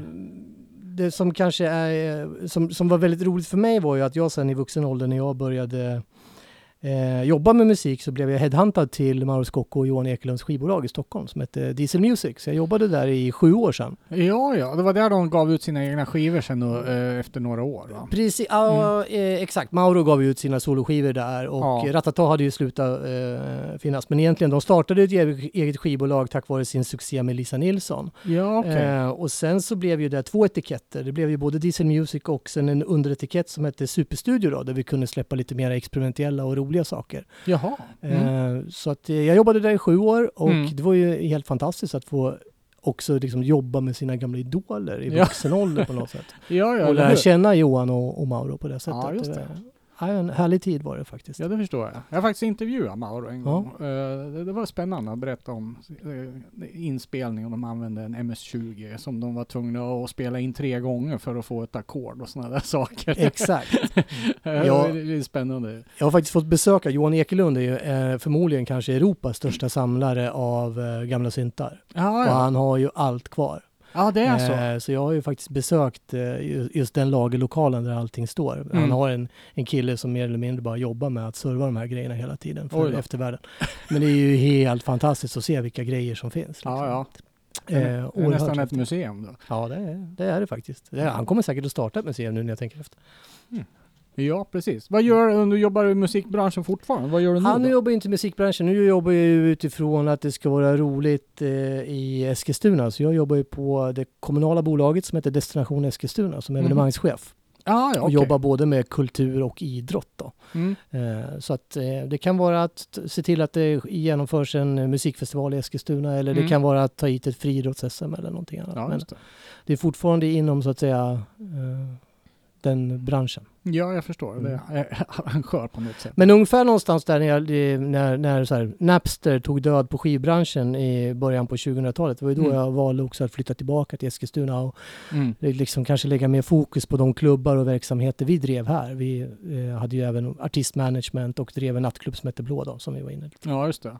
det som kanske är, eh, som, som var väldigt roligt för mig var ju att jag sen i vuxen ålder när jag började eh, jobba med musik så blev jag headhuntad till Mauro Scocco och Johan Ekelunds skivbolag i Stockholm som hette Diesel Music. Så jag jobbade där i sju år sedan. Ja, ja, det var där de gav ut sina egna skivor sen och, eh, efter några år. Va? Precis, ja, eh, exakt. Mauro gav ut sina soloskivor där och Ja. Ratata hade ju slutat eh, finnas. Men egentligen, de startade ett eget- skivbolag tack vare sin succé med Lisa Nilsson. Ja, okej. Eh, och sen så blev ju det två etiketter. Det blev ju både Diesel Music och sen en underetikett som hette Superstudio då, där vi kunde släppa lite mer experimentella och roliga saker. Jaha. Mm. Eh, så att eh, jag jobbade där i sju år och Mm. det var ju helt fantastiskt att få också liksom jobba med sina gamla idoler i Ja. vuxen ålder på något sätt. Ja, ja, och lära känna Johan och, och Mauro på det sättet. Ja, Ja, en härlig tid var det faktiskt. Ja, det förstår jag. Jag har faktiskt intervjuat Mauro en Ja. gång. Eh, det, var spännande att berätta om uh, inspelningen. De använde en MS-20 som de var tvungna att spela in tre gånger för att få ett ackord och sådana där saker. Exakt. Eh, Ja. Det är spännande. Jag har faktiskt fått besöka, Johan Ekelund är ju eh, förmodligen kanske Europas största samlare av eh, gamla syntar. Ja, Och ja. han har ju allt kvar. Ja det är så. Eh, så jag har ju faktiskt besökt eh, ju- just den lagerlokalen där allting står. Mm. Han har en, en kille som mer eller mindre bara jobbar med att serva de här grejerna hela tiden för eftervärlden. Men det är ju helt fantastiskt att se vilka grejer som finns. liksom. Ja, ja. Eh, Det är nästan ett museum då. Ja, det är, det är det faktiskt. Det är, han kommer säkert att starta ett museum nu när jag tänker efter. Ja, precis. Vad gör du? Du jobbar i musikbranschen fortfarande. Vad gör du nu Han då? jobbar ju inte i musikbranschen. Nu jobbar jag utifrån att det ska vara roligt eh, i Eskilstuna. Så jag jobbar ju på det kommunala bolaget som heter Destination Eskilstuna som Mhm. evenemangschef. Ah, ja, Och okej. jobbar både med kultur och idrott. Då. Mm. Eh, så att eh, det kan vara att se till att det genomförs en musikfestival i Eskilstuna eller Mm. det kan vara att ta hit ett friidrotts-SM eller någonting annat. Ja, Men det. det är fortfarande inom så att säga eh, den branschen. ja, jag förstår. Det Mm. är arrangör på något sätt. Men ungefär någonstans där när, när, när så här, Napster tog död på skivbranschen i början på 2000-talet. Det var ju då Mm. jag valde också att flytta tillbaka till Eskilstuna och Mm. liksom kanske lägga mer fokus på de klubbar och verksamheter vi drev här. Vi eh, hade ju även artistmanagement och drev en nattklubb som hette Blå då, som vi var inne lite. Ja, just det.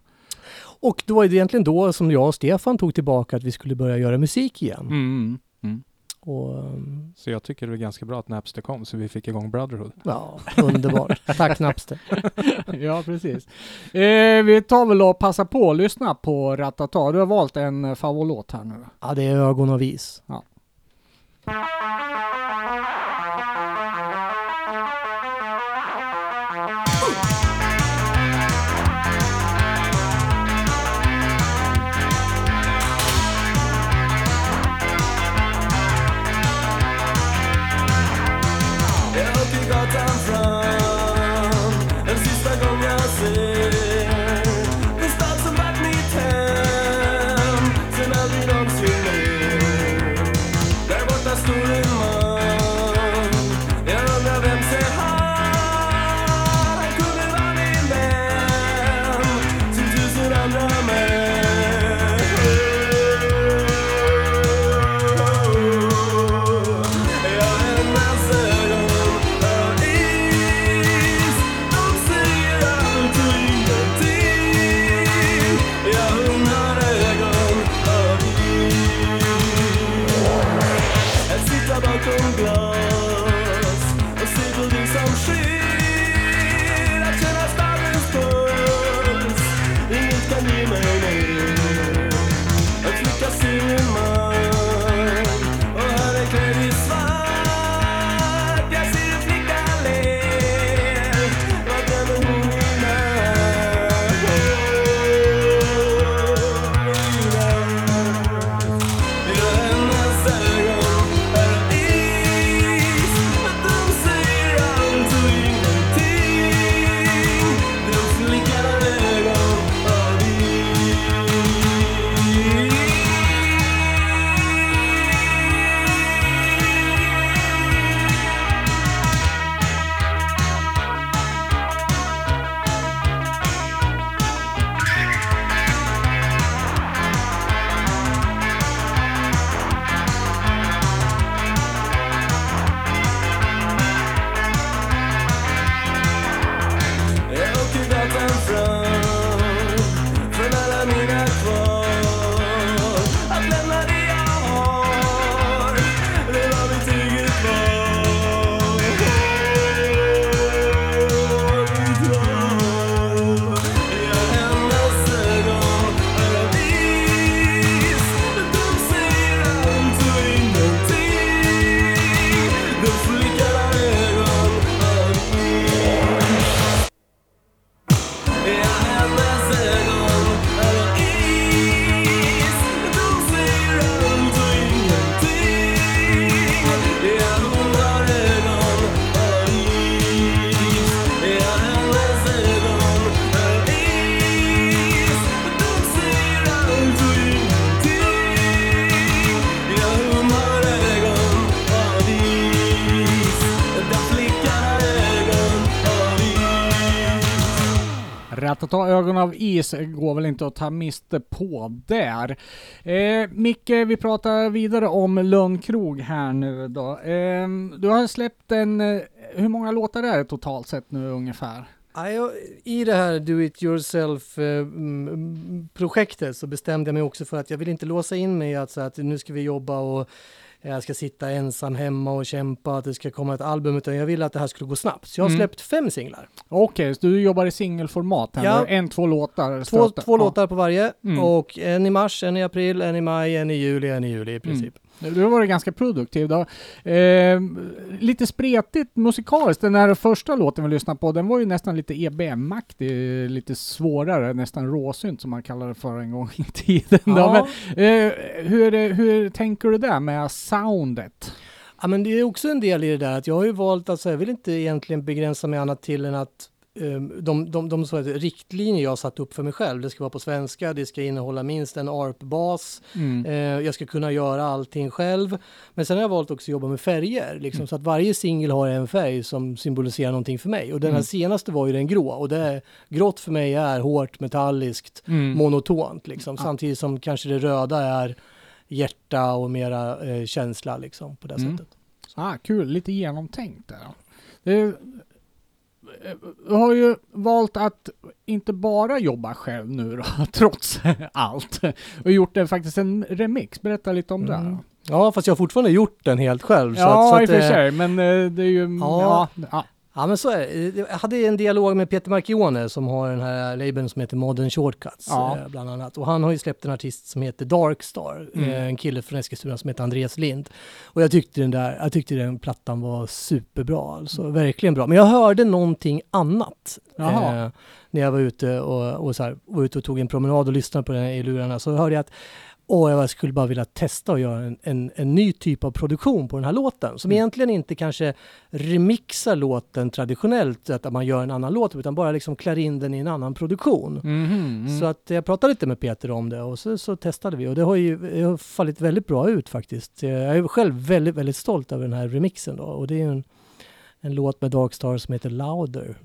Och då var det egentligen då som jag och Stefan tog tillbaka att vi skulle börja göra musik igen. Mm. Och um, Så jag tycker det är ganska bra att Napster kom så vi fick igång Brotherhood. ja, underbart. Tack Napster. ja, precis. Eh, vi tar väl och passar på att lyssna på Ratata. Du har valt en eh, favoritlåt här nu. Ja, det är ögon och vis. Jag ögon av is går väl inte att ta miste på där. Eh, Micke, vi pratar vidare om Lönnkrog här nu då. Eh, du har släppt en, eh, hur många låtar är det totalt sett nu ungefär? I det här do it Yourself-projektet eh, mm, så bestämde jag mig också för att jag vill inte låsa in mig att, så att nu ska vi jobba och jag ska sitta ensam hemma och kämpa att det ska komma ett album utan jag ville att det här skulle gå snabbt. Så jag har Mm. släppt fem singlar. Okej, så du jobbar i singelformat här Ja. En, två låtar? Två, två Ja. låtar på varje Mm. och en i mars, en i april, en i maj, en i juli, en i juli i princip. Du har varit ganska produktiv då. Eh, lite spretigt musikaliskt. Den här första låten vi lyssnade på, den var ju nästan lite EBM-aktig, lite svårare, nästan råsynt som man kallade det för en gång i tiden. Då. Ja. Men, eh, hur, hur tänker du där med soundet? Ja, men det är också en del i det där att jag har ju valt att så här, jag vill inte egentligen begränsa mig annat till än att de, de, de så riktlinjer jag har satt upp för mig själv, det ska vara på svenska, det ska innehålla minst en ARP-bas, Mm. eh, jag ska kunna göra allting själv. Men sen har jag valt också att jobba med färger, liksom, Mm. så att varje singel har en färg som symboliserar någonting för mig. Och den här Mm. senaste var ju den grå och det är, grått för mig är hårt, metalliskt, Mm. monotont liksom, samtidigt som kanske det röda är hjärta och mera eh, känsla liksom på det Mm. sättet. Ah, kul, lite genomtänkt där. Det, du har ju valt att inte bara jobba själv nu då, trots allt. Och gjort det faktiskt en remix. Berätta lite om Mm. det. Ja, fast jag har fortfarande gjort den helt själv. så Ja, att, så i och för sig, men eh, det är ju... Ja. Ja. Ja. Men så är det. Jag hade en dialog med Peter Marchione som har den här labeln som heter Modern Shortcuts, Ja. eh, bland annat. Och han har ju släppt en artist som heter Darkstar, Mm. eh, en kille från Eskilstuna som heter Andreas Lind. Och jag tyckte den där, jag tyckte den plattan var superbra, alltså verkligen bra. Men jag hörde någonting annat eh, när jag var ute och, och, så här, var ute och tog en promenad och lyssnade på den i lurarna. Så hörde jag att Åh, jag skulle bara vilja testa att göra en, en, en ny typ av produktion på den här låten som Mm. egentligen inte kanske remixar låten traditionellt, att man gör en annan låt, utan bara liksom klär in den i en annan produktion. Mhm, mm. Så att jag pratade lite med Peter om det och så, så testade vi och det har ju det har fallit väldigt bra ut faktiskt. Jag är själv väldigt, väldigt stolt över den här remixen då och det är en, en låt med Darkstar som heter Louder.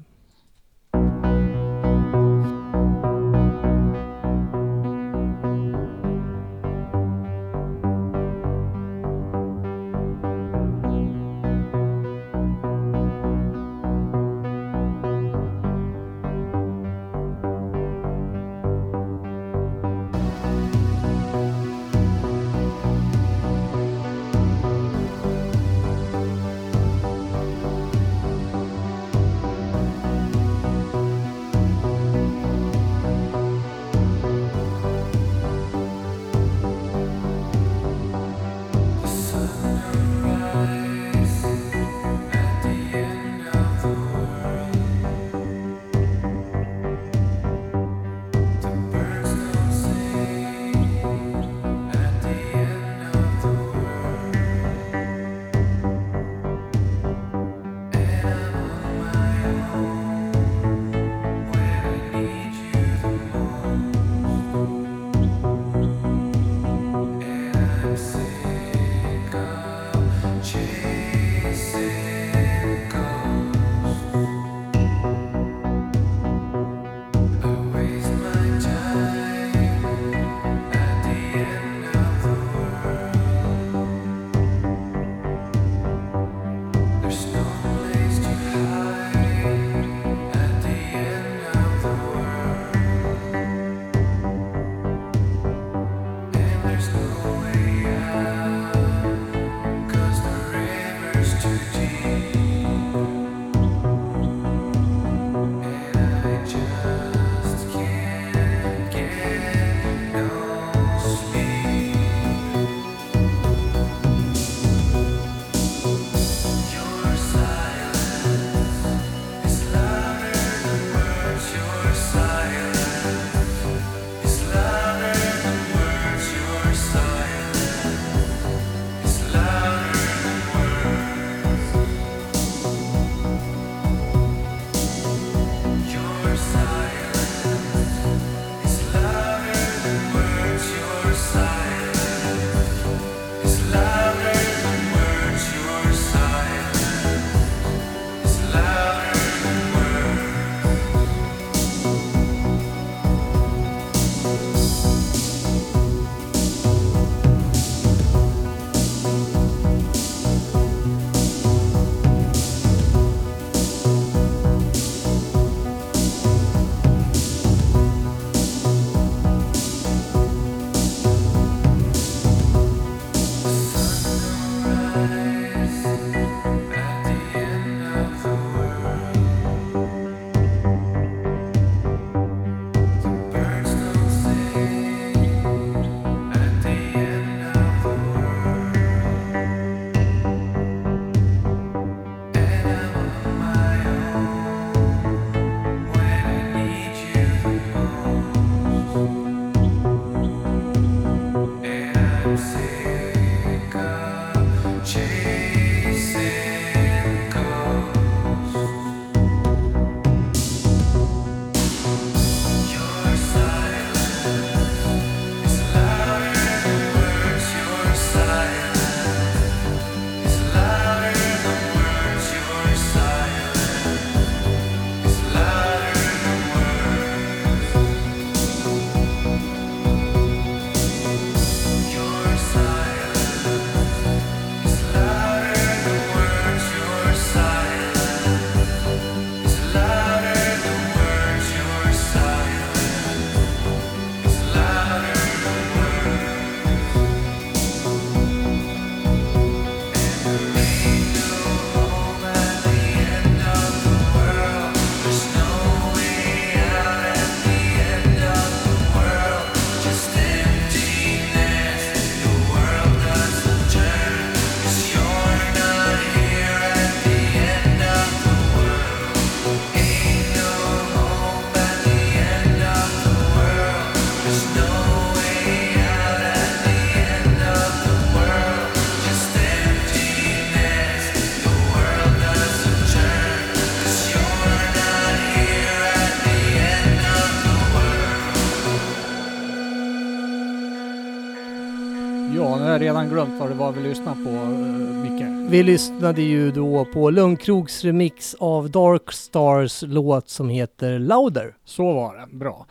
Glömt vad det var vi lyssnade på, uh, Micke. Vi lyssnade ju då på Lundkrogs remix av Dark Stars låt som heter Louder. Så var det, bra.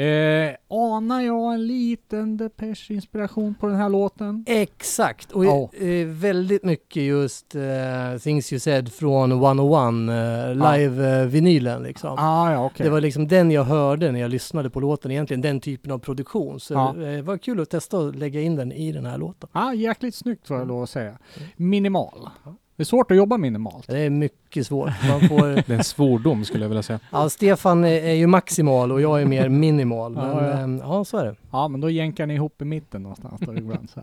Eh, anar jag en liten Depeche-inspiration på den här låten? Exakt, och Ja. eh, väldigt mycket just eh, Things You Said från 101, uh, Ja. live-vinylen liksom. Ah, ja, okej. Det var liksom den jag hörde när jag lyssnade på låten, egentligen den typen av produktion. Så Ja. eh, det var kul att testa att lägga in den i den här låten. Ah, jäkligt snyggt får jag lov att säga. Minimal. Det är svårt att jobba minimalt. Det är mycket svårt. Man får, Det är en svordom skulle jag vilja säga. ja, Stefan är, ju maximal och jag är mer minimal. Men Ja, ja, ja. ja så är det. Ja, men då jänkar ni ihop i mitten någonstans då ibland. Så.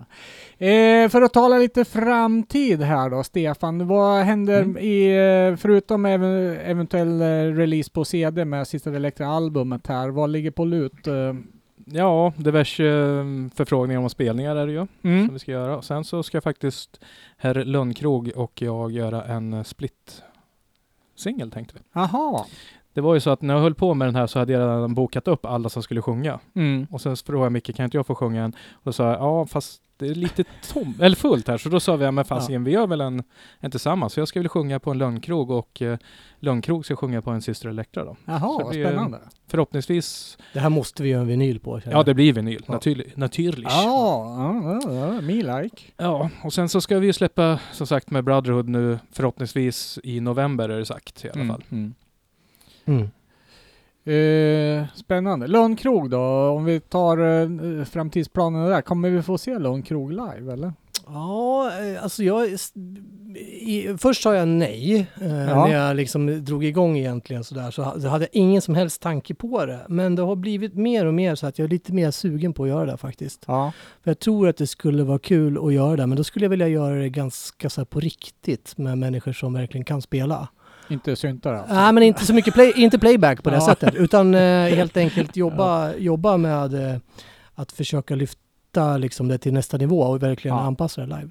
här. Eh, för att tala lite framtid här då, Stefan. Vad händer Mm. i, förutom ev- eventuell eh, release på CD med Sista Elektra-albumet här, vad ligger på lut? Eh, Ja, diverse eh, förfrågningar om spelningar är det ju. mm. som vi ska göra. Och sen så ska faktiskt herr Lönnkrog och jag göra en eh, split singel tänkte vi. Jaha. Det var ju så att när jag höll på med den här så hade jag redan bokat upp alla som skulle sjunga. Mm. Och sen frågade jag Micke, kan inte jag få sjunga en? Och då sa jag, ja fast det är lite tom, eller fullt här. Så då sa vi, ja men fasiken, vi gör väl en, en tillsammans. Så jag ska väl sjunga på en Lönnkrog och eh, Lönnkrog ska sjunga på en Syster Elektra då. Jaha, Så vad spännande. Förhoppningsvis, Det här måste vi göra en vinyl på. ja det blir vinyl, Ja. naturlig, naturligt. Ja, ja, ja, ja, me like. Ja, och sen så ska vi ju släppa som sagt med Brotherhood nu förhoppningsvis i november är det sagt i alla Mm, fall. mm. Mm. Eh, spännande. Lönnkrog då, om vi tar eh, framtidsplanerna där. Kommer vi få se Lönnkrog live eller? Ja, eh, alltså jag... I, först sa jag nej. Eh, Ja. När jag liksom drog igång egentligen sådär så, ha- så hade jag ingen som helst tanke på det. Men det har blivit mer och mer så att jag är lite mer sugen på att göra det faktiskt. Ja. För jag tror att det skulle vara kul att göra det, men då skulle jag vilja göra det ganska så på riktigt med människor som verkligen kan spela. Inte syntar alltså? Nej, men inte så mycket play, inte playback på det sättet, utan eh, helt enkelt jobba, jobba med eh, att försöka lyfta liksom, det till nästa nivå och verkligen anpassa det live.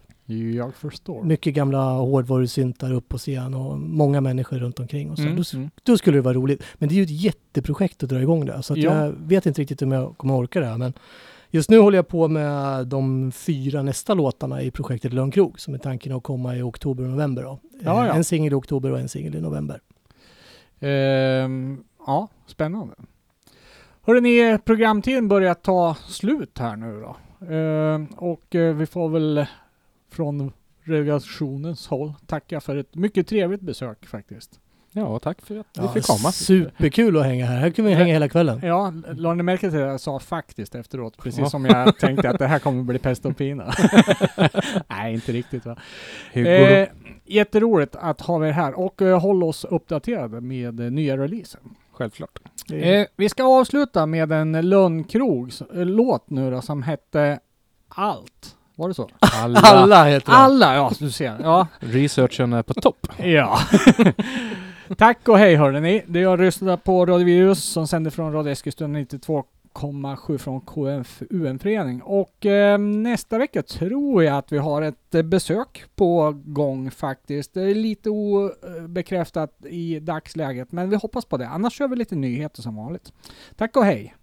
Jag förstår. Mycket gamla hårdvarusyntar upp på scen och många människor runt omkring. Och så. Mm, Då, mm. då skulle det vara roligt. Men det är ju ett jätteprojekt att dra igång det. Så Ja. jag vet inte riktigt om jag kommer orka det. här, Men just nu håller jag på med de fyra nästa låtarna i projektet Lönnkrog som är tanken att komma i oktober och november. Då. Ja, Eh, ja. En singel i oktober och en singel i november. Ehm, ja, spännande. Hörrni, programtiden börjar ta slut här nu då. Ehm, och eh, vi får väl från redaktionens håll tacka för ett mycket trevligt besök faktiskt. Ja, tack för att vi Ja, fick komma. Superkul att hänga här. Här kan vi hänga hela kvällen. Ja, la ni märke till att jag sa faktiskt efteråt? Precis Ja. som jag tänkte att det här kommer bli pest och pina. Nej, inte riktigt va. Eh, jätteroligt att ha er här och eh, håll oss uppdaterade med eh, nya releaser. självklart. Eh, vi ska avsluta med en Lönnkrogs eh, låt nu då som hette Allt. Var det så? Alla, Alla heter det. Alla, ja du ser. Ja. researchen är på topp. ja. Tack och hej hörni. Det jag lyssnar på Radio Virus som sänder från Radio Eskilstuna 92,7 från KFUM-förening. Och eh, nästa vecka tror jag att vi har ett eh, besök på gång faktiskt. Det är lite obekräftat eh, i dagsläget, men vi hoppas på det. Annars kör vi lite nyheter som vanligt. Tack och hej!